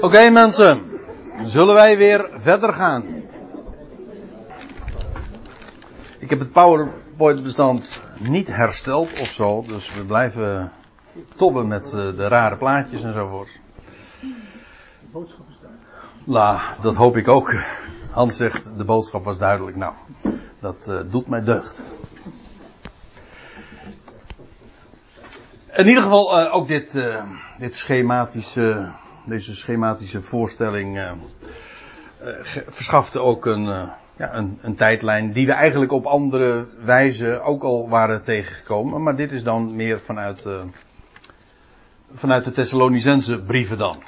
Oké mensen, zullen wij weer verder gaan? Ik heb het PowerPoint bestand niet hersteld of zo, dus we blijven tobben met eh, de rare plaatjes enzovoort. De boodschap is daar. La, dat hoop ik ook. Hans zegt, de boodschap was duidelijk. Nou, dat uh, doet mij deugd. In ieder geval uh, ook dit, dit schematische, deze schematische voorstelling uh, verschafte ook een, ja, een, een, tijdlijn die we eigenlijk op andere wijze ook al waren tegengekomen. Maar dit is dan meer vanuit, vanuit de Thessalonicense brieven dan.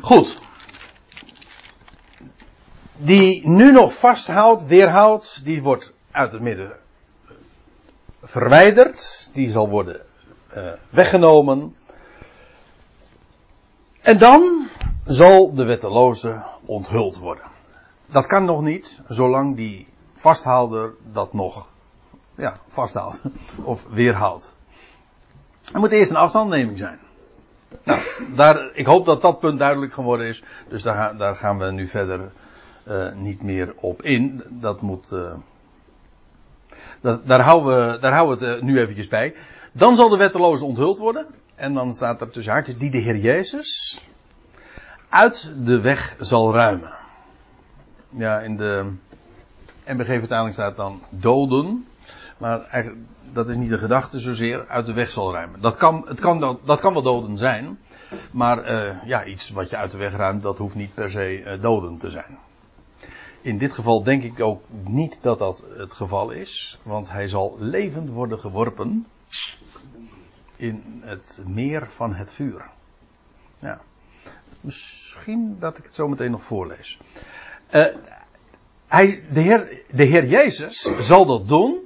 Goed. Die nu nog vasthoudt, weerhoudt, die wordt uit het midden verwijderd. Die zal worden weggenomen. En dan zal de wetteloze onthuld worden. Dat kan nog niet, zolang die vasthouder dat nog ja, vasthoudt of weerhoudt. Er moet eerst een afstandneming zijn. Nou, daar, ik hoop dat dat punt duidelijk geworden is. Dus daar, daar gaan we nu verder uh, niet meer op in. Dat moet. Dat, daar, houden we, daar houden we het nu eventjes bij. Dan zal de wetteloze onthuld worden. En dan staat er tussen haakjes die de Heer Jezus uit de weg zal ruimen. Ja, in de MBG-vertaling staat dan doden. Maar dat is niet de gedachte zozeer uit de weg zal ruimen. Dat kan, het kan, dat, dat kan wel doden zijn. Maar uh, ja, iets wat je uit de weg ruimt, dat hoeft niet per se uh, doden te zijn. In dit geval denk ik ook niet dat dat het geval is. Want hij zal levend worden geworpen in het meer van het vuur. Ja. Misschien dat ik het zo meteen nog voorlees. Uh, hij, de, heer, de Heer Jezus zal dat doen.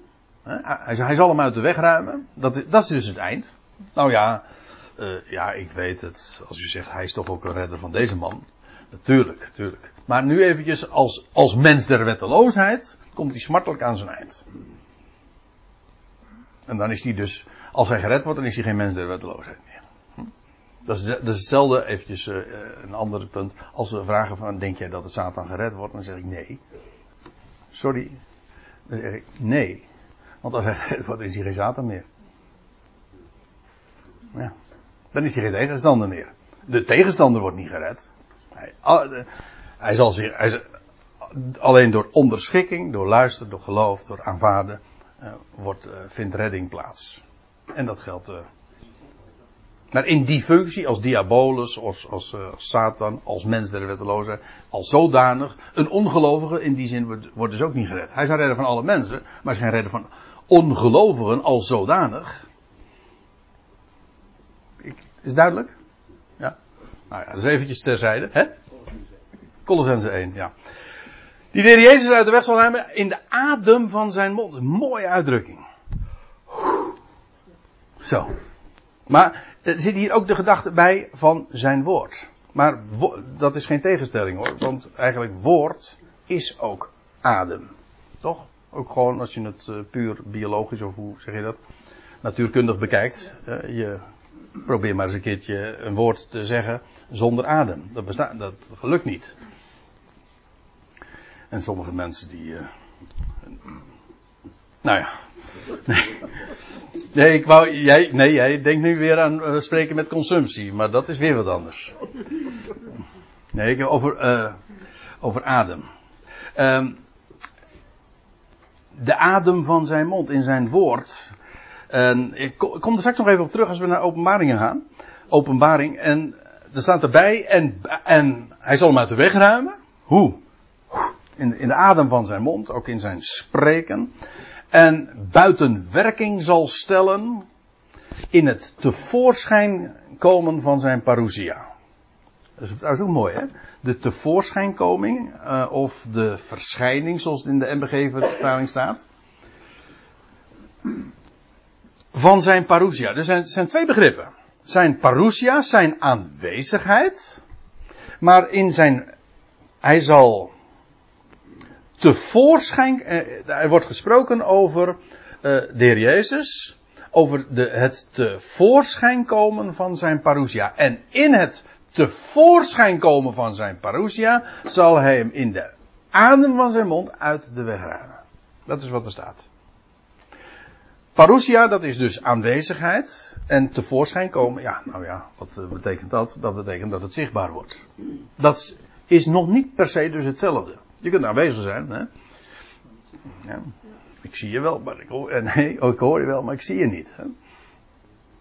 Hij, zal hem uit de weg ruimen. Dat, dat is dus het eind. Nou ja, uh, ja, ik weet het. Als u zegt, hij is toch ook een redder van deze man. Natuurlijk, natuurlijk. Maar nu eventjes als, als mens der wetteloosheid komt hij smartelijk aan zijn eind. En dan is hij dus, als hij gered wordt, dan is hij geen mens meer. Hm? Dat, is, hetzelfde, eventjes uh, een ander punt. Als we vragen van, denk jij dat de Satan gered wordt? Dan zeg ik nee. Sorry. Dan zeg ik nee. Want als hij gered wordt, is hij geen Satan meer. Ja. Dan is hij geen tegenstander meer. De tegenstander wordt niet gered. Hij, hij zal zich, hij, alleen door onderschikking, door luisteren, door geloof, door aanvaarden, uh, wordt, vindt redding plaats. En dat geldt. Uh, maar in die functie, als diabolus, als, als, als Satan, als mens der wetteloze, als zodanig, een ongelovige in die zin wordt, dus ook niet gered. Hij is een redder van alle mensen, maar is geen redder van ongelovigen als zodanig. Ik, is duidelijk? Ja. Nou ja, dat is eventjes terzijde, hè? Colossense 1, ja. Die de heer Jezus uit de weg zal ruimen in de adem van zijn mond. Mooie uitdrukking. Zo. Maar er zit hier ook de gedachte bij van zijn woord. Maar dat is geen tegenstelling hoor. Want eigenlijk woord is ook adem. Toch? Ook gewoon als je het uh, puur biologisch of hoe zeg je dat? Natuurkundig bekijkt. Uh, je probeer maar eens een keertje een woord te zeggen zonder adem. Dat, bestaat, dat gelukt niet. En sommige mensen die. Uh, nou ja. Nee. Nee, ik wou, jij, nee, jij denkt nu weer aan uh, spreken met consumptie, maar dat is weer wat anders. Nee, over, uh, over adem. Um, de adem van zijn mond in zijn woord. En ik kom er straks nog even op terug als we naar openbaringen gaan. Openbaring. En er staat erbij. En, en hij zal hem uit de weg ruimen. Hoe? In, in de adem van zijn mond. Ook in zijn spreken. En buiten werking zal stellen. In het tevoorschijn komen van zijn parousia. Dat is trouwens ook mooi, hè? De tevoorschijnkoming, uh, of de verschijning, zoals het in de MBG-vertaling staat. Van zijn parousia. Er zijn, zijn twee begrippen. Zijn parousia, zijn aanwezigheid. Maar in zijn, hij zal tevoorschijn, eh, er wordt gesproken over uh, de Heer Jezus. Over de, het tevoorschijn komen van zijn parousia. En in het tevoorschijn komen van zijn parousia, zal hij hem in de adem van zijn mond uit de weg ruimen. Dat is wat er staat. Parousia, dat is dus aanwezigheid. En tevoorschijn komen, ja, nou ja, wat eh, betekent dat? Dat betekent dat het zichtbaar wordt. Dat is nog niet per se dus hetzelfde. Je kunt aanwezig zijn, hè. Ja. Ik zie je wel, maar ik hoor, eh, nee, ik hoor je wel, maar ik zie je niet. Hè?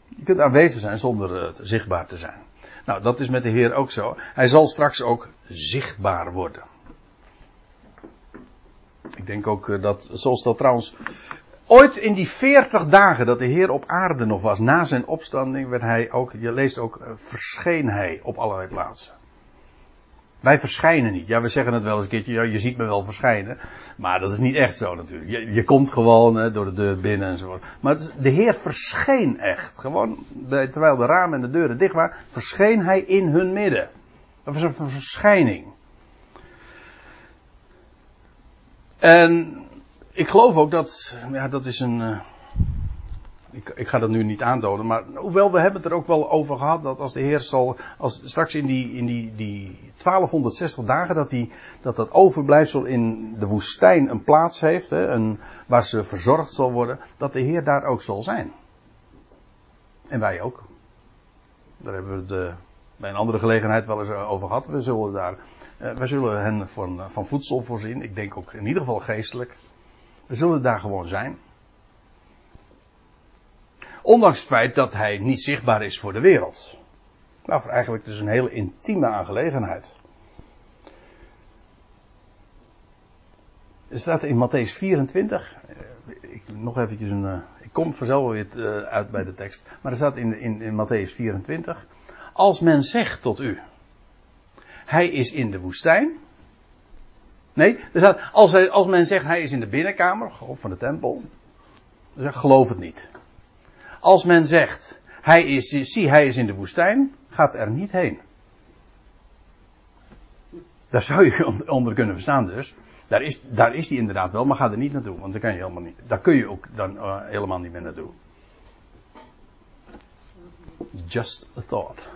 Je kunt aanwezig zijn zonder uh, zichtbaar te zijn. Nou, dat is met de Heer ook zo. Hij zal straks ook zichtbaar worden. Ik denk ook uh, dat, zoals dat trouwens Ooit in die veertig dagen dat de Heer op aarde nog was, na zijn opstanding, werd hij ook, je leest ook, verscheen hij op allerlei plaatsen. Wij verschijnen niet. Ja, we zeggen het wel eens een keertje, ja, je ziet me wel verschijnen. Maar dat is niet echt zo natuurlijk. Je, je komt gewoon hè, door de deur binnen enzovoort. Maar de Heer verscheen echt. Gewoon, terwijl de ramen en de deuren dicht waren, verscheen hij in hun midden. Dat was een verschijning. En ik geloof ook dat, ja, dat is een. Ik, ik, ga dat nu niet aantonen, maar hoewel we hebben het er ook wel over gehad dat als de Heer zal, als straks in die, in die, die 1260 dagen, dat, die, dat dat overblijfsel in de woestijn een plaats heeft, hè, een, waar ze verzorgd zal worden, dat de Heer daar ook zal zijn. En wij ook. Daar hebben we het uh, bij een andere gelegenheid wel eens over gehad. We zullen daar, uh, wij zullen hen van voedsel voorzien. Ik denk ook in ieder geval geestelijk. We zullen daar gewoon zijn. Ondanks het feit dat hij niet zichtbaar is voor de wereld. Nou, eigenlijk dus een hele intieme aangelegenheid. Er staat in Matthäus 24, eh, ik, nog eventjes een, eh, ik kom vanzelf weer eh, uit bij de tekst, maar er staat in, in, in Matthäus 24, als men zegt tot u, hij is in de woestijn, Nee, er staat, als, hij, als men zegt hij is in de binnenkamer of van de tempel, dan zeg geloof het niet. Als men zegt hij is, zie hij is in de woestijn, gaat er niet heen. Daar zou je onder kunnen verstaan dus. Daar is, daar is die inderdaad wel, maar ga er niet naartoe, want daar kan je helemaal niet, daar kun je ook dan uh, helemaal niet meer naartoe. Just a thought.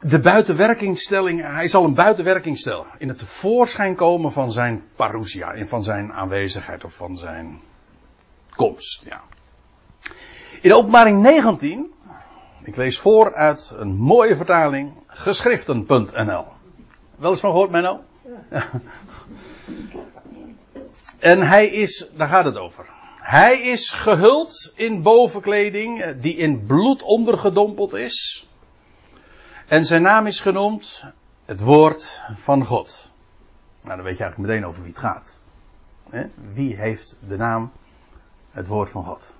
De buitenwerkingstelling, hij zal een buitenwerking stellen. In het tevoorschijn komen van zijn parousia, van zijn aanwezigheid of van zijn komst. Ja. In openbaring 19, ik lees voor uit een mooie vertaling, geschriften.nl. Wel eens van gehoord, Menno? Ja. En hij is, daar gaat het over. Hij is gehuld in bovenkleding eh, die in bloed ondergedompeld is. En zijn naam is genoemd het woord van God. Nou, dan weet je eigenlijk meteen over wie het gaat. Wie heeft de naam het woord van God?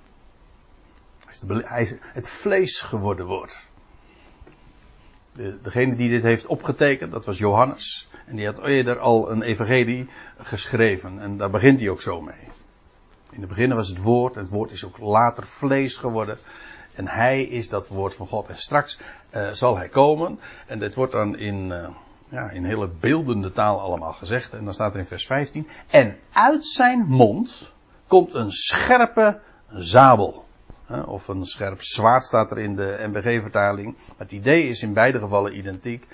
Hij is, het vlees geworden woord. De, degene die dit heeft opgetekend, dat was Johannes. En die had eerder al een evangelie geschreven. En daar begint hij ook zo mee. In het begin was het woord. En het woord is ook later vlees geworden. En hij is dat woord van God. En straks uh, zal hij komen. En dit wordt dan in, uh, ja, in hele beeldende taal allemaal gezegd. En dan staat er in vers 15. En uit zijn mond komt een scherpe zabel. Of een scherp zwaard staat er in de MBG-vertaling. Het idee is in beide gevallen identiek.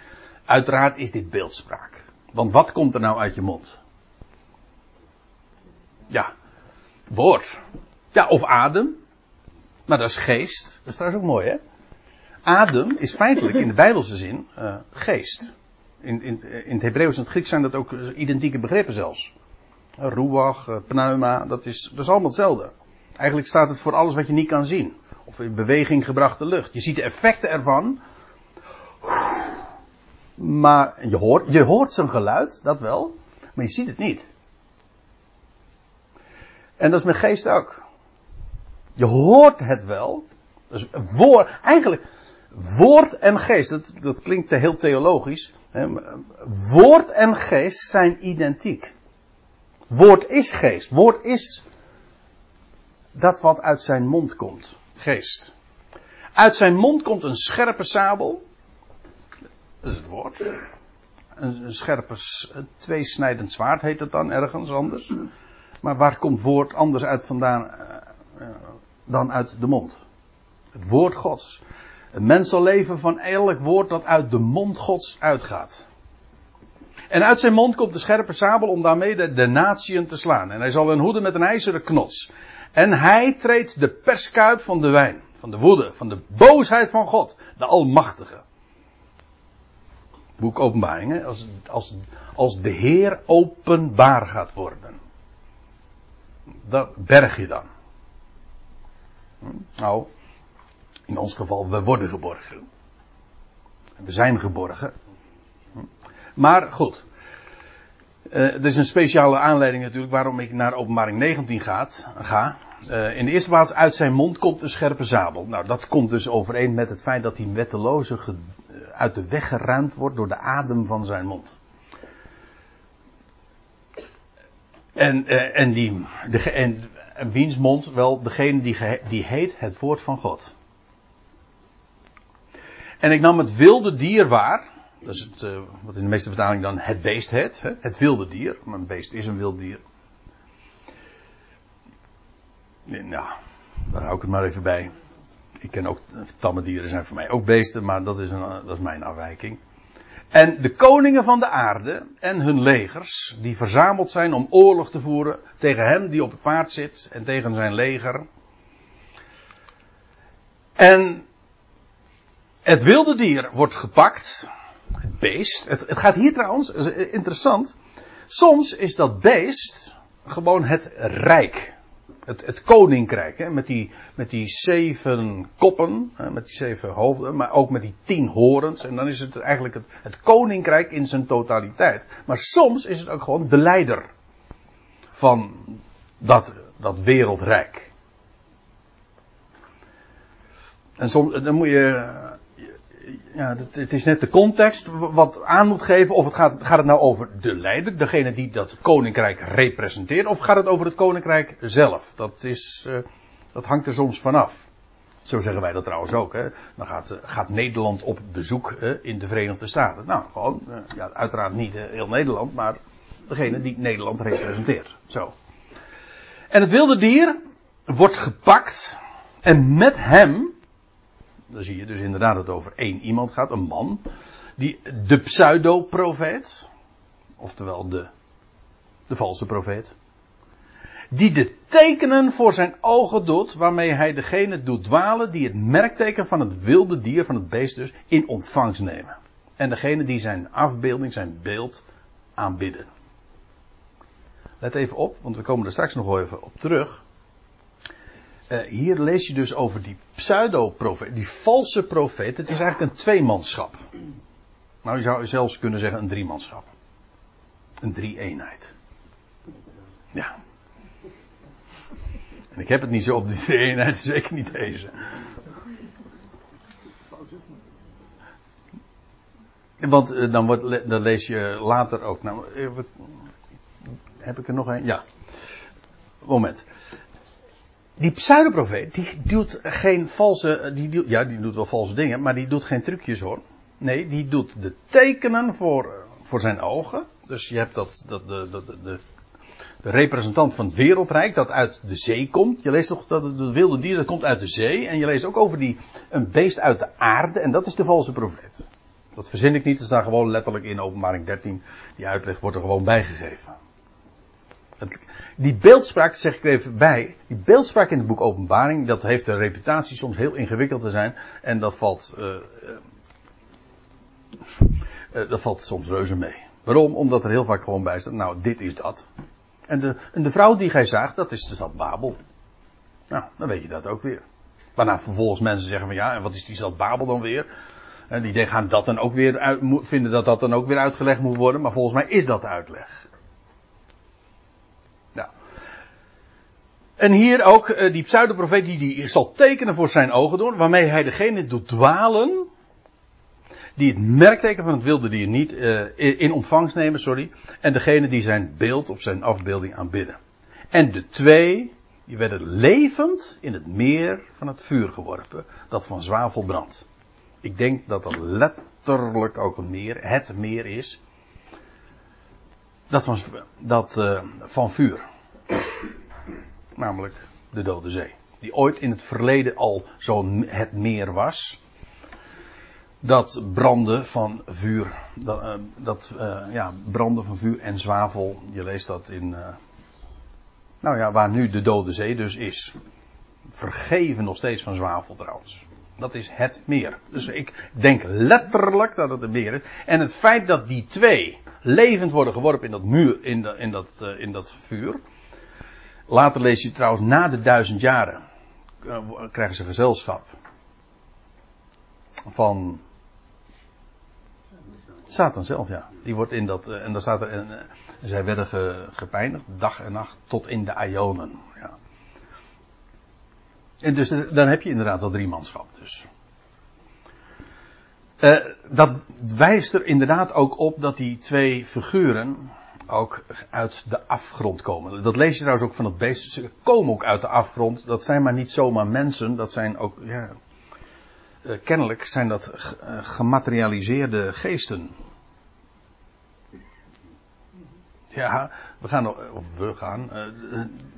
Uiteraard is dit beeldspraak. Want wat komt er nou uit je mond? Ja, woord. Ja, of adem. Maar dat is geest. Dat is trouwens ook mooi, hè? Adem is feitelijk in de Bijbelse zin uh, geest. In, in, in het Hebreeuws en het Grieks zijn dat ook identieke begrippen zelfs. Ruach, uh, pneuma, dat is, dat allemaal hetzelfde. Eigenlijk staat het voor alles wat je niet kan zien. Of in beweging gebrachte lucht. Je ziet de effecten ervan. Maar je hoort, je hoort zijn geluid, dat wel. Maar je ziet het niet. En dat is met geest ook. Je hoort het wel. Dus woord, eigenlijk, woord en geest, dat, dat klinkt heel theologisch. Hè, woord en geest zijn identiek. Woord is geest. Woord is dat wat uit zijn mond komt. Geest. Uit zijn mond komt een scherpe sabel. Dat is het woord. Een, scherpe, een tweesnijdend zwaard heet het dan ergens anders. Maar waar komt woord anders uit vandaan? Dan uit de mond. Het woord Gods. Een mens zal leven van elk woord dat uit de mond Gods uitgaat. En uit zijn mond komt de scherpe sabel om daarmee de, de natieën te slaan. En hij zal hen hoeden met een ijzeren knots. En hij treedt de perskuip van de wijn, van de woede, van de boosheid van God, de Almachtige. Boek Openbaringen, als, als, als de Heer openbaar gaat worden. Dat berg je dan. Nou, in ons geval, we worden geborgen. We zijn geborgen. Maar goed. Uh, er is een speciale aanleiding natuurlijk waarom ik naar openbaring 19 gaat, ga. Uh, in de eerste plaats, uit zijn mond komt een scherpe zabel. Nou, dat komt dus overeen met het feit dat die wetteloze eh, uit de weg geruimd wordt door de adem van zijn mond. En, en, die, de, en, en wiens mond? Wel, degene die, die heet het woord van God. En ik nam het wilde dier waar. Dat is het, uh, wat in de meeste vertaling dan het beest heet. Hè? Het wilde dier. Maar een beest is een wild dier. Nou, daar hou ik het maar even bij. Ik ken ook, tamme dieren zijn voor mij ook beesten, maar dat is, een, dat is mijn afwijking. En de koningen van de aarde en hun legers, die verzameld zijn om oorlog te voeren tegen hem die op het paard zit en tegen zijn leger. En het wilde dier wordt gepakt, het beest. Het, gaat hier trouwens, interessant. Soms is dat beest gewoon het rijk het, het koninkrijk, hè, met, die, met die zeven koppen, hè, met die zeven hoofden, maar ook met die tien horens. En dan is het eigenlijk het, het koninkrijk in zijn totaliteit. Maar soms is het ook gewoon de leider van dat, dat wereldrijk. En soms, dan moet je, ja, het, is net de context wat aan moet geven of het gaat, gaat het nou over de leider, degene die dat koninkrijk representeert, of gaat het over het koninkrijk zelf? Dat, is, uh, dat hangt er soms vanaf. Zo zeggen wij dat trouwens ook. Hè. Dan gaat, uh, gaat Nederland op bezoek uh, in de Verenigde Staten. Nou, gewoon, ja, uiteraard niet heel Nederland, maar degene die Nederland representeert. Zo. En het wilde dier wordt gepakt en met hem dan zie je dus inderdaad dat het over één iemand gaat, een man. Die, de pseudo-profeet. Oftewel de, de valse profeet. Die de tekenen voor zijn ogen doet, waarmee hij degene doet dwalen die het merkteken van het wilde dier, van het beest dus, in ontvangst nemen. En degene die zijn afbeelding, zijn beeld aanbidden. Let even op, want we komen er straks nog even op terug. Uh, hier lees je dus over die pseudo-profeet, die valse profeet. Het is eigenlijk een tweemanschap. Nou, je zou zelfs kunnen zeggen een driemanschap. Een drie-eenheid. Ja. En ik heb het niet zo op die drie-eenheid, zeker niet deze. Want uh, dan, wordt, dan lees je later ook. Nou, heb ik er nog een? Ja. Moment die pseudoprofeet, die doet geen valse, die doet, ja, die doet wel valse dingen, maar die doet geen trucjes hoor. Nee, die doet de tekenen voor, voor zijn ogen. Dus je hebt dat, dat de, de, de, de representant van het wereldrijk dat uit de zee komt. Je leest toch dat het wilde dier dat komt uit de zee. En je leest ook over die, een beest uit de aarde. En dat is de valse profeet. Dat verzin ik niet, dat staat gewoon letterlijk in openbaring 13. Die uitleg wordt er gewoon bijgegeven. Die beeldspraak, zeg ik even bij, die beeldspraak in het boek Openbaring, dat heeft de reputatie soms heel ingewikkeld te zijn. En dat valt, uh, uh, dat valt soms reuze mee. Waarom? Omdat er heel vaak gewoon bij staat, nou, dit is dat. En de, en de vrouw die gij zaagt, dat is de stad Babel. Nou, dan weet je dat ook weer. Waarna vervolgens mensen zeggen van ja, en wat is die stad Babel dan weer? En die gaan dat dan ook weer uit, vinden dat dat dan ook weer uitgelegd moet worden, maar volgens mij is dat uitleg. En hier ook uh, die pseudoprofeet die, die zal tekenen voor zijn ogen doen, waarmee hij degene doet dwalen, die het merkteken van het wilde dier niet uh, in ontvangst nemen, sorry, en degene die zijn beeld of zijn afbeelding aanbidden. En de twee, die werden levend in het meer van het vuur geworpen, dat van zwavel brandt. Ik denk dat dat letterlijk ook een meer, het meer is, dat van, dat, uh, van vuur namelijk de Dode Zee. die ooit in het verleden al zo het meer was. Dat branden van vuur, dat, uh, dat uh, ja, branden van vuur en zwavel, je leest dat in, uh, nou ja, waar nu de Dode Zee dus is. Vergeven nog steeds van zwavel trouwens. Dat is het meer. Dus ik denk letterlijk dat het een meer is. En het feit dat die twee levend worden geworpen in dat muur, in, in, dat, in dat vuur. Later lees je trouwens na de duizend jaren uh, krijgen ze gezelschap van Satan zelf, ja. Die wordt in dat, uh, en daar staat er, en, zij werden ge, gepijnigd dag en nacht tot in de Ionen. Ja. En dus dan heb je inderdaad dat driemanschap dus. Dat wijst er inderdaad ook op dat die twee figuren ook uit de afgrond komen. Dat lees je trouwens ook van het beest. Ze komen ook uit de afgrond. Dat zijn maar niet zomaar mensen. Dat zijn ook, ja, uh, kennelijk zijn dat uh, gematerialiseerde geesten. Ja, we gaan nog, of we gaan,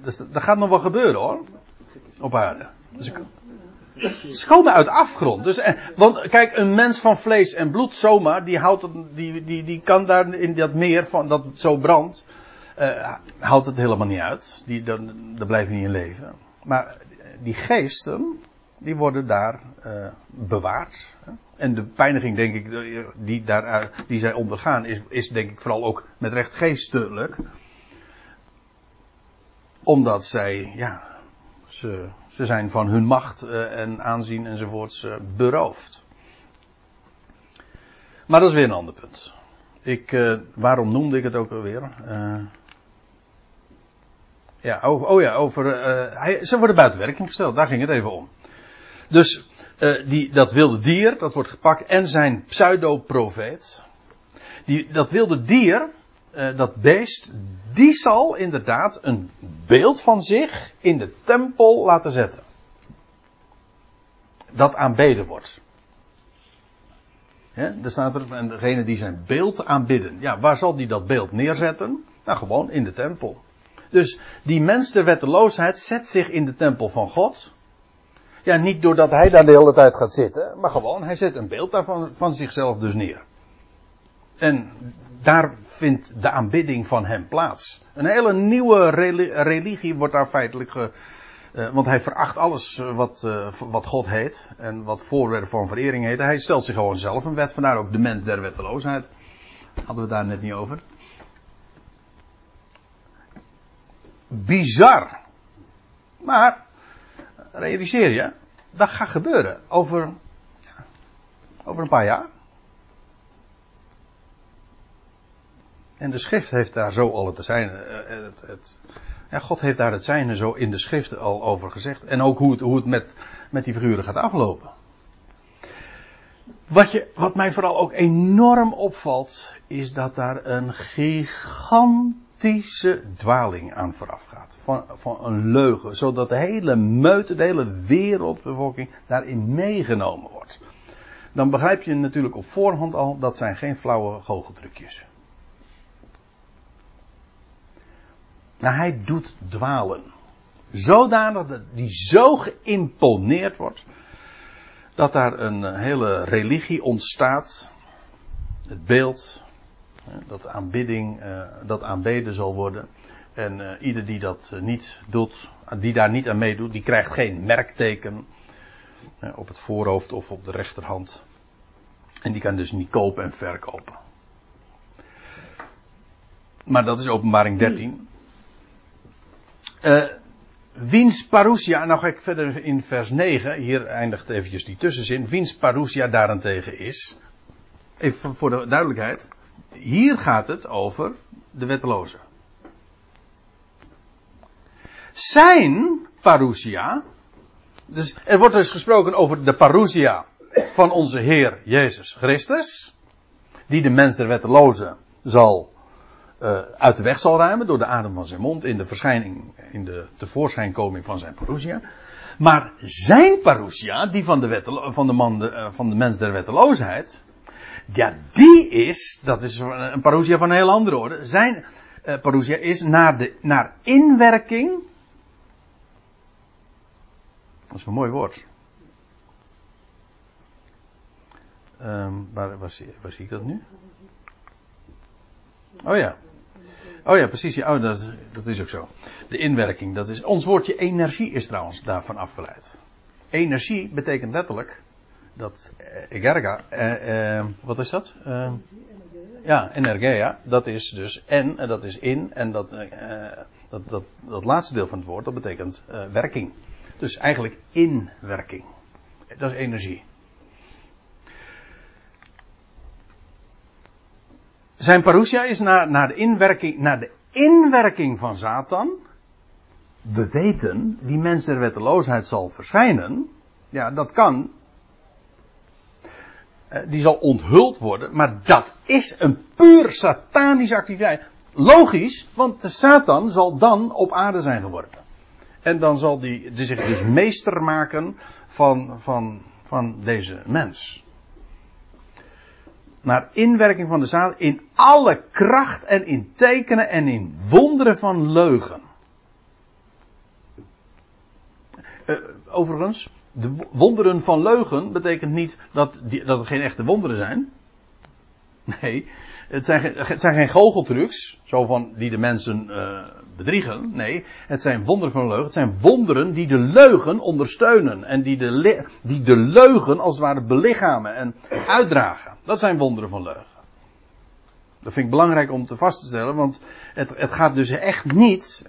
dus, dat gaat nog wel gebeuren hoor. Op aarde. Dus ze komen uit afgrond. Dus, eh, want kijk, een mens van vlees en bloed zomaar, die, houdt die, die, die kan daar in dat meer van dat zo brandt, uh, houdt het helemaal niet uit. Die, dan, dan blijven niet in leven. Maar die geesten, die worden daar bewaard. En de pijniging, denk ik, die, daar, die zij ondergaan, is, is denk ik vooral ook met recht geestelijk. Omdat zij, ja, ze, ze zijn van hun macht uh, en aanzien enzovoorts uh, beroofd. Maar dat is weer een ander punt. Ik, uh, waarom noemde ik het ook alweer? ja, oh ja, over. Hij, ze worden buiten werking gesteld, daar ging het even om. Dus die, dat wilde dier, dat wordt gepakt, en zijn pseudo-profeet. Die, dat wilde dier, uh, dat beest, die zal inderdaad een beeld van zich in de tempel laten zetten. Dat aanbeden wordt. Er staat er, en degene die zijn beeld aanbidden. Ja, waar zal die dat beeld neerzetten? Nou, gewoon in de tempel. Dus die mens der wetteloosheid zet zich in de tempel van God. Ja, niet doordat hij daar de hele tijd gaat zitten, maar gewoon, hij zet een beeld daarvan van zichzelf dus neer. En daar vindt de aanbidding van hem plaats. Een hele nieuwe religie wordt daar feitelijk ge, uh, want hij veracht alles wat, uh, wat God heet en wat voorwerp van verering heet. Hij stelt zich gewoon zelf een wet, vandaar ook de mens der wetteloosheid. Hadden we daar net niet over. Bizar. Maar, realiseer je, dat gaat gebeuren over, over een paar jaar. En de schrift heeft daar zo al het zijn. Het, het, ja, God heeft daar het zijne zo in de schrift al over gezegd. En ook hoe het, hoe het met, met die figuren gaat aflopen. Wat, je, wat mij vooral ook enorm opvalt, is dat daar een gigantische dwaling aan vooraf gaat. Van, van een leugen, zodat de hele meute, de hele wereldbevolking daarin meegenomen wordt. Dan begrijp je natuurlijk op voorhand al, dat zijn geen flauwe goocheltrucjes. Nou, hij doet dwalen. Zodanig dat die zo geïmponeerd wordt. Dat daar een hele religie ontstaat. Het beeld. Dat aanbidding, dat aanbeden zal worden. En ieder die dat niet doet, die daar niet aan meedoet, die krijgt geen merkteken. Op het voorhoofd of op de rechterhand. En die kan dus niet kopen en verkopen. Maar dat is openbaring 13. Uh, wiens parousia, nou ga ik verder in vers 9, hier eindigt eventjes die tussenzin. Wiens parousia daarentegen is, even voor de duidelijkheid, hier gaat het over de wetteloze. Zijn parousia, dus er wordt dus gesproken over de parousia van onze Heer Jezus Christus, die de mens der wetteloze zal uh, uit de weg zal ruimen door de adem van zijn mond in de verschijning, in de tevoorschijnkoming van zijn parousia. Maar zijn parousia, die van de, wette, van de, man, de, van de mens der wetteloosheid, ja, die is, dat is een parousia van een heel andere orde. Zijn parousia is naar, de, naar inwerking Dat is een mooi woord. Um, waar, waar, zie, ik dat nu? Oh ja. Oh ja, precies. Oh, dat, dat is ook zo. De inwerking, dat is. Ons woordje energie is trouwens daarvan afgeleid. Energie betekent letterlijk dat eh, egerga, eh, eh, wat is dat? Uh, ja, energia, dat is dus en, en dat is in, en dat, uh, dat, dat, dat laatste deel van het woord, dat betekent uh, werking. Dus eigenlijk inwerking. Dat is energie. Zijn parousia is naar, de inwerking, de inwerking van Satan. We weten, die mens der wetteloosheid zal verschijnen. Ja, dat kan. Die zal onthuld worden, maar dat is een puur satanische activiteit. Logisch, want de Satan zal dan op aarde zijn geworpen. En dan zal die zich dus meester maken van, van, van deze mens. Naar inwerking van de Satan in alle kracht en in tekenen en in wonderen van leugen. Uh, overigens, de wonderen van leugen betekent niet dat, die, dat er geen echte wonderen zijn. Nee, het zijn, het zijn geen goocheltrucs, zo van die de mensen uh, bedriegen. Nee, het zijn wonderen van leugen. Het zijn wonderen die de leugen ondersteunen. En die de, die de leugen als het ware belichamen en uitdragen. Dat zijn wonderen van leugen. Dat vind ik belangrijk om te vast te stellen, want het, het gaat dus echt niet,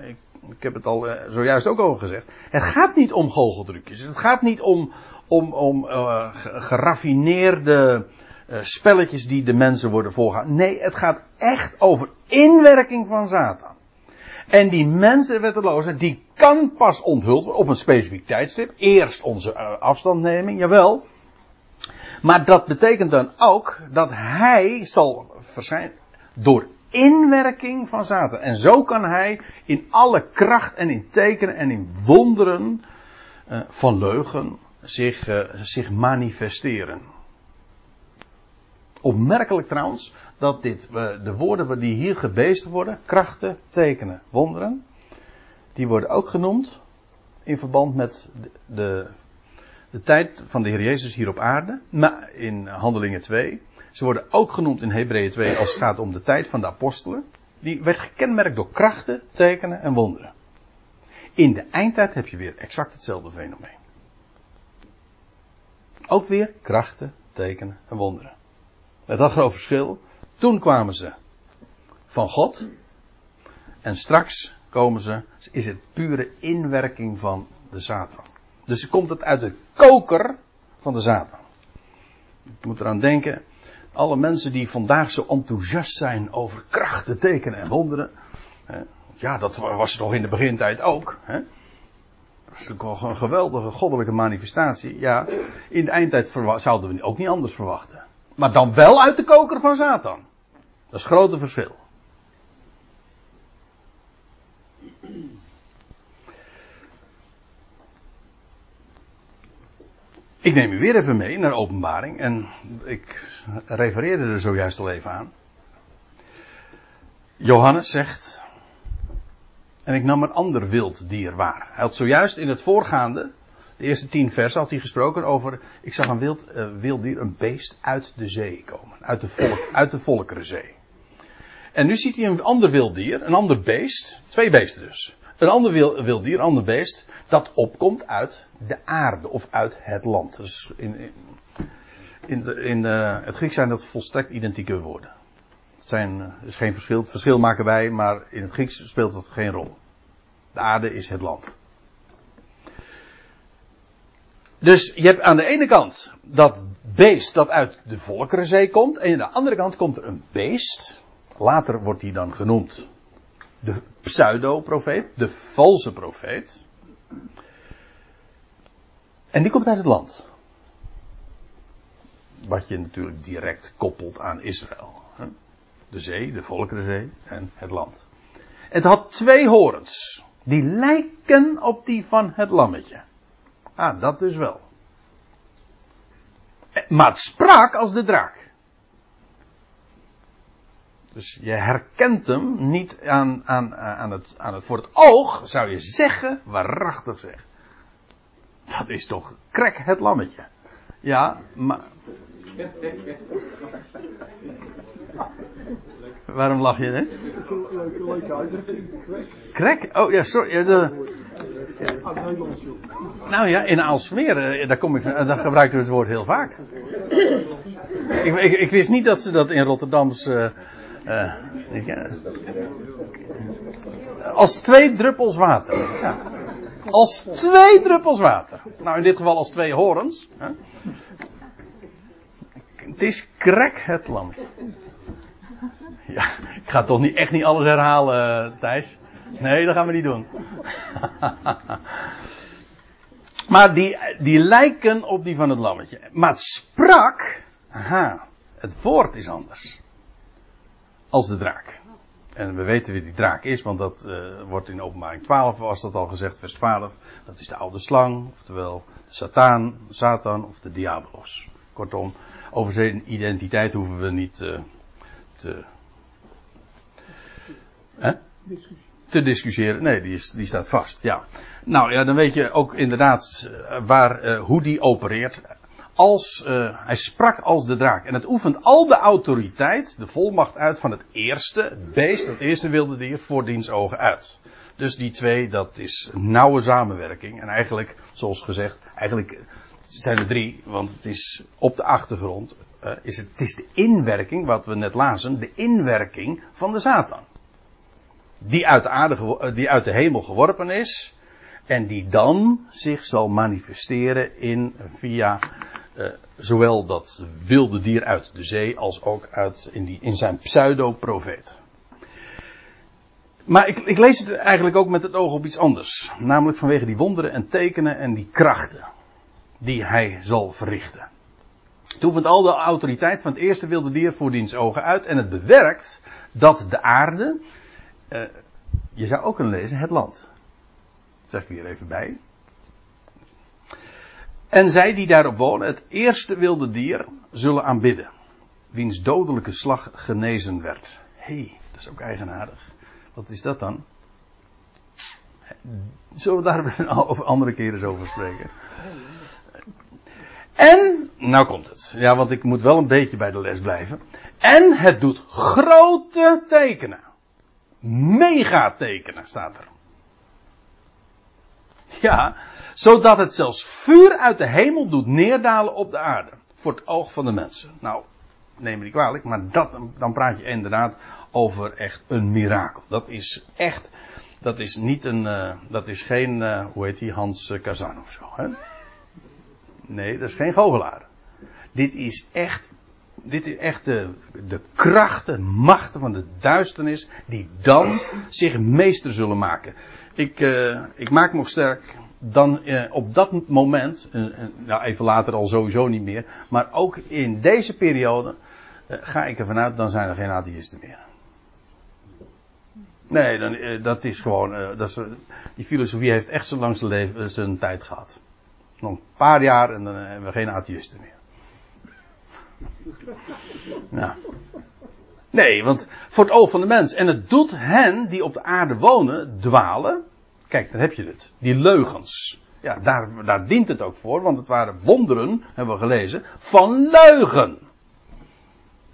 ik, heb het al uh, zojuist ook al gezegd, het gaat niet om goocheltrucjes. Het gaat niet om, om, om uh, geraffineerde uh, spelletjes die de mensen worden voorgehouden. Nee, het gaat echt over inwerking van Satan. En die mensen wetteloze, die kan pas onthuld worden op een specifiek tijdstip. Eerst onze uh, afstandneming, jawel. Maar dat betekent dan ook dat hij zal verschijnen door inwerking van Satan. En zo kan hij in alle kracht en in tekenen en in wonderen uh, van leugen zich, uh, zich manifesteren. Opmerkelijk trouwens dat dit, de woorden die hier gebeest worden, krachten, tekenen, wonderen, die worden ook genoemd in verband met de, de, de tijd van de Heer Jezus hier op aarde, maar in Handelingen 2. Ze worden ook genoemd in Hebreeën 2 als het gaat om de tijd van de apostelen. Die werd gekenmerkt door krachten, tekenen en wonderen. In de eindtijd heb je weer exact hetzelfde fenomeen. Ook weer krachten, tekenen en wonderen. Met dat groot verschil. Toen kwamen ze van God. En straks komen ze, is het pure inwerking van de Satan. Dus komt het uit de koker van de Satan. Je moet eraan denken, alle mensen die vandaag zo enthousiast zijn over krachten, tekenen en wonderen. Ja, dat was toch in de begintijd ook. Hè? Dat is natuurlijk wel een geweldige goddelijke manifestatie. Ja, in de eindtijd zouden we ook niet anders verwachten. Maar dan wel uit de koker van Satan. Dat is het grote verschil. Ik neem u weer even mee naar openbaring. En ik refereerde er zojuist al even aan. Johannes zegt. En ik nam een ander wild dier waar. Hij had zojuist in het voorgaande de eerste tien versen had hij gesproken over, ik zag een wild, uh, wild dier, een beest uit de zee komen. Uit de, volk, uit de Volkerenzee. En nu ziet hij een ander wild dier, een ander beest, twee beesten dus. Een ander wild, dier, een ander beest, dat opkomt uit de aarde of uit het land. Dus in, in, de, in uh, het Grieks zijn dat volstrekt identieke woorden. Het zijn, uh, is geen verschil, het verschil maken wij, maar in het Grieks speelt dat geen rol. De aarde is het land. Dus je hebt aan de ene kant dat beest dat uit de Volkerenzee komt. En aan de andere kant komt er een beest. Later wordt hij dan genoemd de pseudo-profeet, de valse profeet. En die komt uit het land. Wat je natuurlijk direct koppelt aan Israël. De zee, de Volkerenzee en het land. Het had twee horens. Die lijken op die van het lammetje. Ah, dat dus wel. Maar het sprak als de draak. Dus je herkent hem niet aan, aan, aan, het, aan het. Voor het oog zou je zeggen, waarachtig zeg. dat is toch krek het lammetje. Ja, maar. Waarom lach je, hè? Krek? Oh ja, sorry. nou ja, in Aalsmeer, eh, daar, kom ik, eh, daar gebruiken we het woord heel vaak. Ik, ik, wist niet dat ze dat in Rotterdams. ik, eh, als twee druppels water. Ja. Als twee druppels water. Nou, in dit geval als twee horens. Hè. Het is krek het lam. Ja, ik ga toch niet, echt niet alles herhalen, eh, Thijs. Nee, dat gaan we niet doen. maar die, die lijken op die van het lammetje. Maar het sprak, aha, het woord is anders. Als de draak. En we weten wie die draak is, want dat eh, wordt in openbaring 12, was dat al gezegd, vers 12. Dat is de oude slang, oftewel de Satan, Satan of de Diabolos. Kortom, over zijn identiteit hoeven we niet eh, te, hè? Te discussiëren. Nee, die, is, die staat vast, ja. Nou ja, dan weet je ook inderdaad eh, waar, eh, hoe die opereert. Als, hij sprak als de draak. En het oefent al de autoriteit, de volmacht uit van het eerste beest, het eerste wilde dier, voor diens ogen uit. Dus die twee, dat is nauwe samenwerking. En eigenlijk, zoals gezegd, eigenlijk zijn er drie, want het is op de achtergrond, eh, is het, is de inwerking, wat we net lazen, de inwerking van de Satan die uit de, eh, die uit de hemel geworpen is. En die dan zich zal manifesteren in, via eh, zowel dat wilde dier uit de zee als ook uit, in, die, in zijn pseudo-profeet. Maar ik, ik lees het eigenlijk ook met het oog op iets anders. Namelijk vanwege die wonderen en tekenen en die krachten die hij zal verrichten. Het oefent al de autoriteit van het eerste wilde dier voor diens ogen uit en het bewerkt dat de aarde, eh, je zou ook kunnen lezen het land. Dat zeg ik weer even bij. En zij die daarop wonen, het eerste wilde dier, zullen aanbidden. Wiens dodelijke slag genezen werd. Hé, hey, dat is ook eigenaardig. Wat is dat dan? Zullen we daar over andere keren eens over spreken? En, nou komt het. Ja, want ik moet wel een beetje bij de les blijven. En het doet grote tekenen. Megatekenen staat er. Ja, zodat het zelfs vuur uit de hemel doet neerdalen op de aarde. Voor het oog van de mensen. Nou, neem me niet kwalijk, maar dat, dan praat je inderdaad over echt een mirakel. Dat is echt, dat is niet een, eh, dat is geen, eh, hoe heet die, Hans eh, Kazan of zo. Hè? Nee, dat is geen goochelaar. Dit is echt, dit is echt de, de krachten, machten van de duisternis die dan zich meester zullen maken. Ik, eh, ik maak nog sterk dan eh, op dat moment, eh, eh, nou even later al sowieso niet meer, maar ook in deze periode ga ik ervan uit, dan zijn er geen atheïsten meer. Nee, dan, dat is gewoon, dat die filosofie heeft echt zo lang zijn, leven, zijn tijd gehad. Nog een paar jaar en dan hebben we geen atheïsten meer. Ja. Nee, want voor het oog van de mens. En het doet hen die op de aarde wonen dwalen. Kijk, daar heb je het. Die leugens. Ja, daar, daar dient het ook voor, want het waren wonderen, hebben we gelezen, van leugen.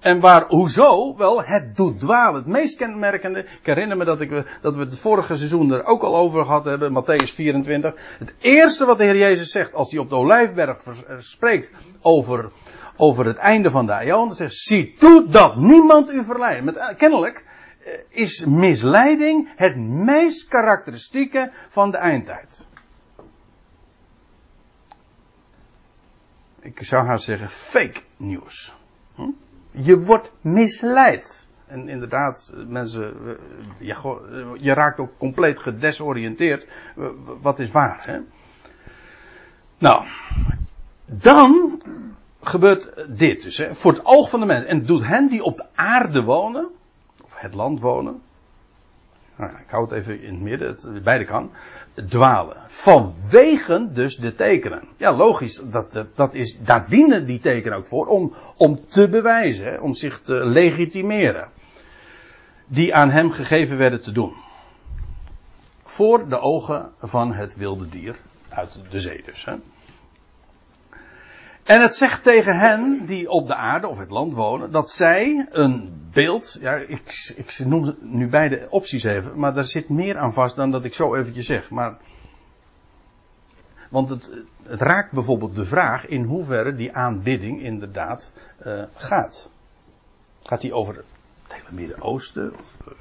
En waar, hoezo? Wel, het doet dwalen. Het meest kenmerkende, ik herinner me dat, ik, dat we het vorige seizoen er ook al over gehad hebben, Matthäus 24. Het eerste wat de Heer Jezus zegt als hij op de Olijfberg eh, spreekt over, over het einde van de dan zegt, zie toe dat niemand u verleidt. Met, eh, kennelijk eh, is misleiding het meest karakteristieke van de eindtijd. Ik zou haast zeggen fake nieuws. Hm? Je wordt misleid. En inderdaad, mensen, eh, eh, je raakt ook compleet gedesoriënteerd. Eh, Wat is waar, hè? Nou, dan gebeurt dit dus, hè, voor het oog van de mensen. En doet hen die op de aarde wonen, of het land wonen. Nou, ik hou het even in het midden, beide kan. Dwalen. Vanwege dus de tekenen. Ja, logisch, dat, dat, is, daar dienen die tekenen ook voor. Om, om te bewijzen, om zich te legitimeren. Die aan hem gegeven werden te doen. Voor de ogen van het wilde dier. uit de zee dus. Hè. En het zegt tegen hen die op de aarde of het land wonen, dat zij een beeld, ja, ik, ik noem nu beide opties even, maar daar zit meer aan vast dan dat ik zo eventjes zeg. Maar, want het, het raakt bijvoorbeeld de vraag in hoeverre die aanbidding inderdaad uh, gaat. Gaat die over het hele Midden-Oosten? Of uh,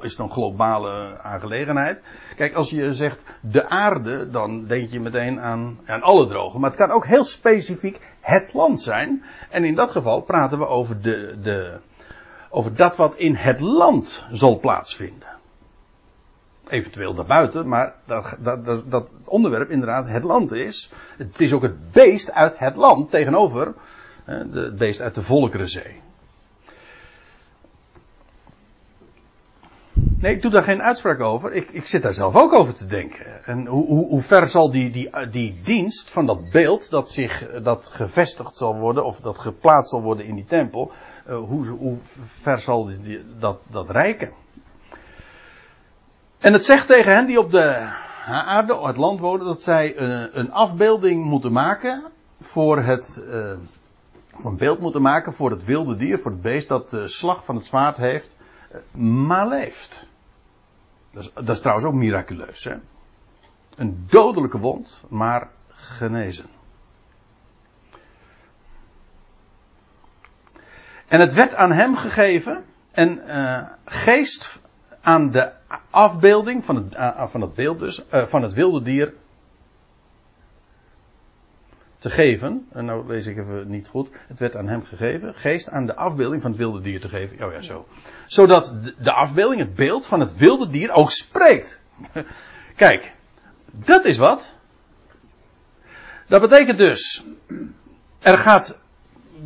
is het een globale aangelegenheid? Kijk, als je zegt de aarde, dan denk je meteen aan, aan alle drogen. Maar het kan ook heel specifiek het land zijn. En in dat geval praten we over, de, de, over dat wat in het land zal plaatsvinden. Eventueel daarbuiten, maar dat, dat, dat, dat het onderwerp inderdaad het land is. Het is ook het beest uit het land tegenover het beest uit de Volkerenzee. Nee, ik doe daar geen uitspraak over. Ik, ik zit daar zelf ook over te denken. En hoe, hoe, hoe ver zal die, die, die dienst van dat beeld dat zich dat gevestigd zal worden of dat geplaatst zal worden in die tempel, uh, hoe, hoe ver zal die, dat, dat reiken? En het zegt tegen hen die op de aarde, het land wonen, dat zij een, afbeelding moeten maken voor het, uh, een beeld moeten maken voor het wilde dier, voor het beest dat de slag van het zwaard heeft, maar leeft. Dat is, dat is trouwens ook miraculeus. Hè? Een dodelijke wond, maar genezen. En het werd aan hem gegeven en uh, geest aan de afbeelding van het, uh, van het beeld dus, uh, van het wilde dier te geven. En nou lees ik even niet goed. Het werd aan hem gegeven. Geest aan de afbeelding van het wilde dier te geven. Oh ja, zo. Zodat de afbeelding, het beeld van het wilde dier ook spreekt. Kijk, dat is wat. Dat betekent dus. Er gaat.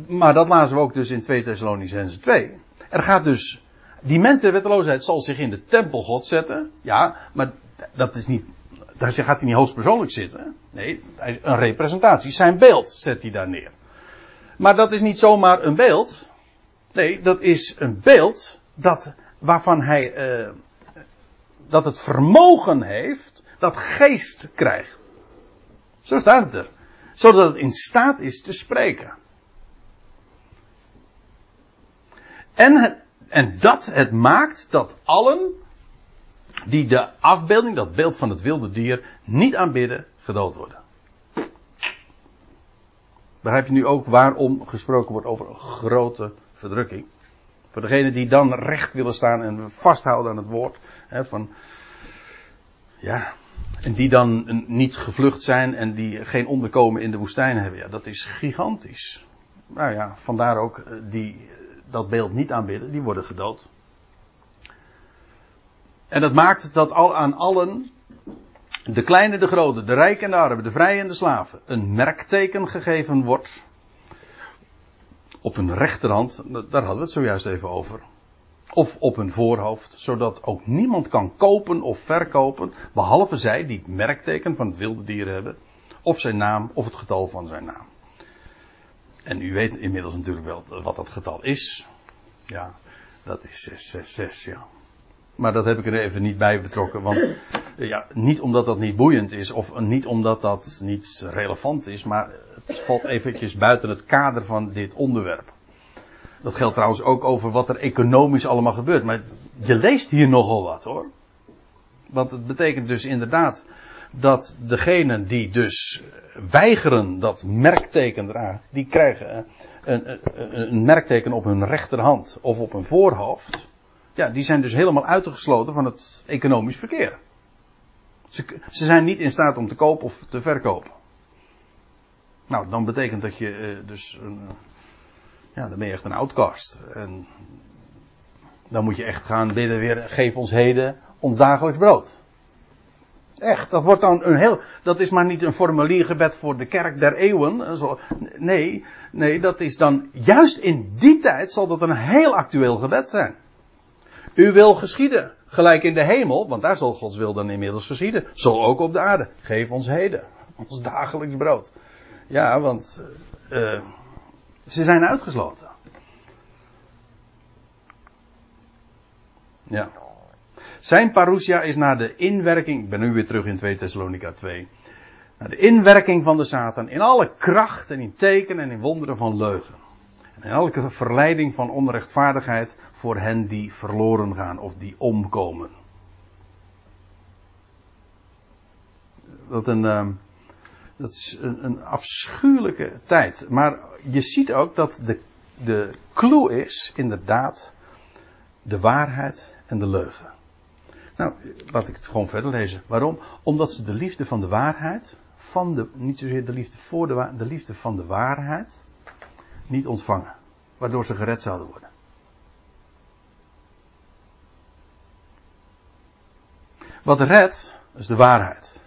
Maar dat lazen we ook dus in 2 Thessalonicenzen 2. Er gaat dus. Die mens der wetteloosheid zal zich in de tempel God zetten. Ja, maar dat is niet daar gaat hij niet hoogstpersoonlijk zitten. Nee, een representatie. Zijn beeld zet hij daar neer. Maar dat is niet zomaar een beeld. Nee, dat is een beeld dat, waarvan hij, uh, dat het vermogen heeft, dat geest krijgt. Zo staat het er. Zodat het in staat is te spreken. En, en dat het maakt dat allen die de afbeelding, dat beeld van het wilde dier, niet aanbidden, gedood worden. Begrijp je nu ook waarom gesproken wordt over een grote verdrukking? Voor degenen die dan recht willen staan en vasthouden aan het woord. Hè, van, ja, en die dan niet gevlucht zijn en die geen onderkomen in de woestijn hebben. Ja, dat is gigantisch. Nou ja, vandaar ook eh, die dat beeld niet aanbidden, die worden gedood. En dat maakt dat al aan allen, de kleine, de grote, de rijken en de armen, de vrije en de slaven, een merkteken gegeven wordt. Op hun rechterhand, daar hadden we het zojuist even over. Of op hun voorhoofd, zodat ook niemand kan kopen of verkopen, behalve zij die het merkteken van het wilde dier hebben, of zijn naam of het getal van zijn naam. En u weet inmiddels natuurlijk wel wat dat getal is. Ja, dat is 666, ja. Maar dat heb ik er even niet bij betrokken. Want ja, niet omdat dat niet boeiend is of niet omdat dat niet relevant is. Maar het valt eventjes buiten het kader van dit onderwerp. Dat geldt trouwens ook over wat er economisch allemaal gebeurt. Maar je leest hier nogal wat hoor. Want het betekent dus inderdaad dat degenen die dus weigeren dat merkteken dragen, die krijgen een, een, een merkteken op hun rechterhand of op hun voorhoofd ja, die zijn dus helemaal uitgesloten van het economisch verkeer. Ze, ze zijn niet in staat om te kopen of te verkopen. Nou, dan betekent dat je uh, dus een, ja, dan ben je echt een outcast. En dan moet je echt gaan bidden weer, geef ons heden ons dagelijks brood. Echt, dat wordt dan een heel, dat is maar niet een formuliergebed voor de kerk der eeuwen. Nee, nee, dat is dan, juist in die tijd zal dat een heel actueel gebed zijn. U wil geschieden, gelijk in de hemel, want daar zal Gods wil dan inmiddels geschieden. Zo ook op de aarde. Geef ons heden, ons dagelijks brood. Ja, want uh, ze zijn uitgesloten. Ja. Zijn parousia is naar de inwerking, ik ben nu weer terug in 2 Thessalonica 2, naar de inwerking van de Satan in alle kracht en in tekenen en in wonderen van leugen. En elke verleiding van onrechtvaardigheid voor hen die verloren gaan of die omkomen. Dat, een, uh, dat is een, een afschuwelijke tijd. Maar je ziet ook dat de, de clue is inderdaad de waarheid en de leugen. Nou, laat ik het gewoon verder lezen. Waarom? Omdat ze de liefde van de waarheid, van de, niet zozeer de liefde voor de, de liefde van de waarheid, niet ontvangen. Waardoor ze gered zouden worden. Wat redt, is de waarheid.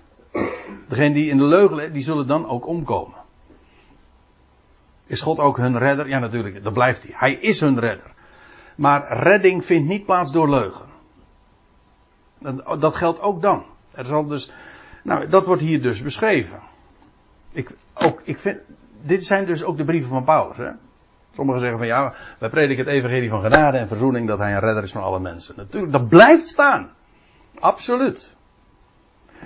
Degene die in de leugen, die zullen dan ook omkomen. Is God ook hun redder? Ja, natuurlijk, dat blijft hij. Hij is hun redder. Maar redding vindt niet plaats door leugen. Dat geldt ook dan. Er zal dus, nou, dat wordt hier dus beschreven. Ik, ook, ik vind, dit zijn dus ook de brieven van Paulus. Hè? Sommigen zeggen van ja, wij prediken het evangelie van genade en verzoening dat hij een redder is van alle mensen. Natuurlijk, dat blijft staan. Absoluut.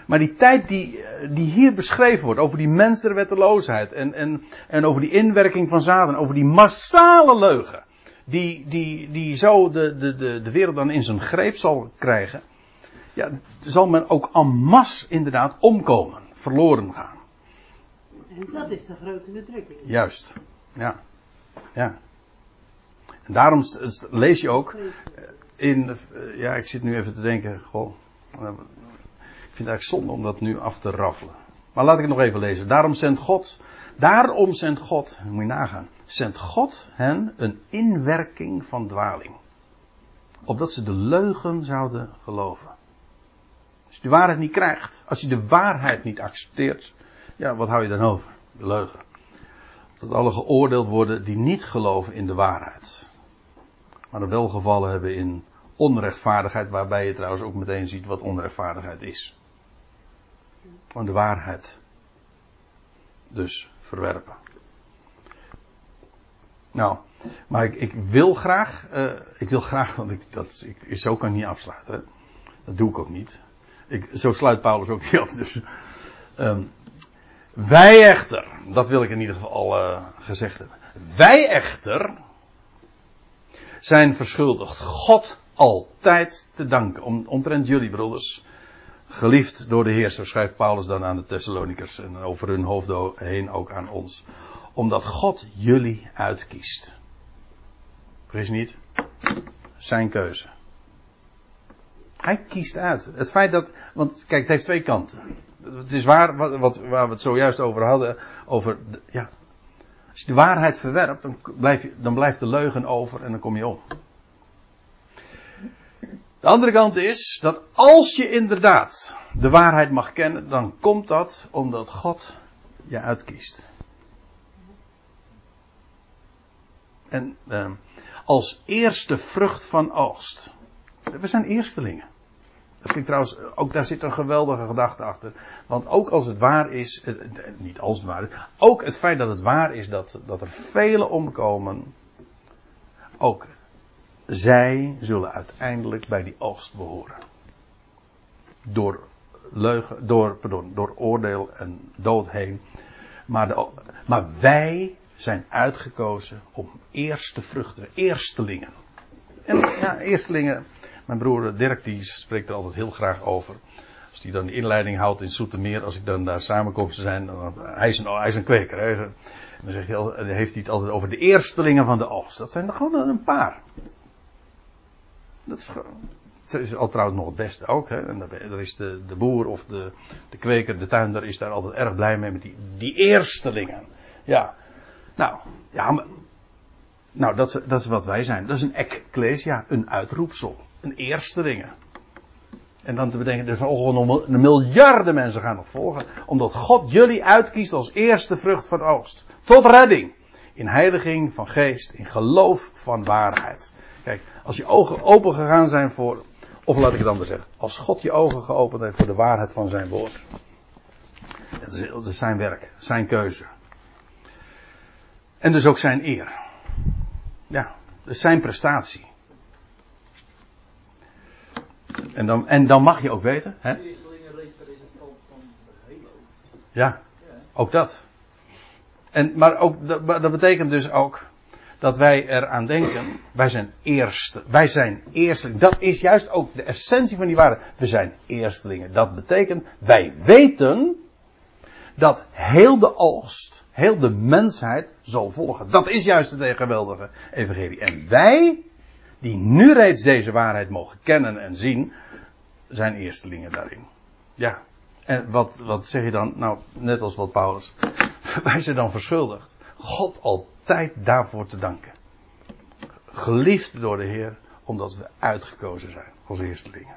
Maar die tijd die, die hier beschreven wordt, over die mens en, en, en over die inwerking van zaden, over die massale leugen, die, die, die zo de, de, de, de wereld dan in zijn greep zal krijgen, ja, zal men ook en masse inderdaad omkomen, verloren gaan. En dat is de grote verdrukking. Juist, ja. Ja. En daarom lees je ook in, ja, ik zit nu even te denken, goh, ik vind het eigenlijk zonde om dat nu af te raffelen. Maar laat ik het nog even lezen. Daarom zendt God, daarom zendt God, moet je nagaan, zendt God hen een inwerking van dwaling. Opdat ze de leugen zouden geloven. Als je de waarheid niet krijgt, als je de waarheid niet accepteert, ja, wat hou je dan over? De leugen. Dat alle geoordeeld worden die niet geloven in de waarheid. Maar er wel gevallen hebben in onrechtvaardigheid, waarbij je trouwens ook meteen ziet wat onrechtvaardigheid is. Van de waarheid. Dus verwerpen. Nou, maar ik, wil graag, uh, ik wil graag, want ik, dat, ik, zo kan ik niet afsluiten. Dat doe ik ook niet. Ik, zo sluit Paulus ook niet af. Dus, um, wij echter, dat wil ik in ieder geval al uh, gezegd hebben. Wij echter zijn verschuldigd God altijd te danken. Om, omtrent jullie broeders, geliefd door de Heer, schrijft Paulus dan aan de Thessalonikers en over hun hoofd heen ook aan ons. Omdat God jullie uitkiest. Vergis niet, zijn keuze. Hij kiest uit. Het feit dat, want kijk, het heeft twee kanten. Het is waar, wat, wat, waar we het zojuist over hadden, over, ja, als je de waarheid verwerpt, dan, blijf je, dan blijft de leugen over en dan kom je om. De andere kant is dat als je inderdaad de waarheid mag kennen, dan komt dat omdat God je uitkiest. En eh, als eerste vrucht van oogst. We zijn eerstelingen. Trouwens, ook daar zit een geweldige gedachte achter. Want ook als het waar is, niet als het waar is, ook het feit dat het waar is dat, dat er velen omkomen, ook zij zullen uiteindelijk bij die oogst behoren. Door leugen, door, pardon, door oordeel en dood heen. Maar, maar wij zijn uitgekozen om eerste vruchten, eerstelingen. En ja, eerstelingen, mijn broer Dirk die spreekt er altijd heel graag over. Als hij dan de inleiding houdt in Soetermeer, als ik dan daar samenkomsten zijn, dan, hij, is een, hij is een kweker. Hè. En dan, zegt hij, heeft hij het altijd over de eerstelingen van de oogst. Dat zijn er gewoon een paar. Dat is, dat is al trouwens nog het beste ook. Hè. En daar is de, de boer of de, de kweker, de tuinder is daar altijd erg blij mee met die, die eerstelingen. Ja. Nou, ja, nou dat, dat is wat wij zijn. Dat is een ecclesia, een uitroepsel. Een eerstelinge. En dan te bedenken, er volgen een miljarden mensen gaan nog volgen. Omdat God jullie uitkiest als eerste vrucht van oogst. Tot redding. In heiliging van geest. In geloof van waarheid. Kijk, als je ogen open gegaan zijn voor, of laat ik het anders zeggen, als God je ogen geopend heeft voor de waarheid van zijn woord. Dat is, zijn werk, zijn keuze. En dus ook zijn eer. Ja, is zijn prestatie. En dan, en dan mag je ook weten. Hè? Ja, ook dat. En, maar ook, dat, dat betekent dus ook dat wij eraan denken, wij zijn eerste, wij zijn eersteling. Dat is juist ook de essentie van die waarde. We zijn eerstelingen. Dat betekent, wij weten dat heel de oogst, heel de mensheid zal volgen. Dat is juist het geweldige evangelie. En wij, die nu reeds deze waarheid mogen kennen en zien, zijn eerstelingen daarin. Ja. En wat, wat zeg je dan? Nou, net als wat Paulus. Wij zijn dan verschuldigd. God altijd daarvoor te danken. Geliefd door de Heer, omdat we uitgekozen zijn als eerstelingen.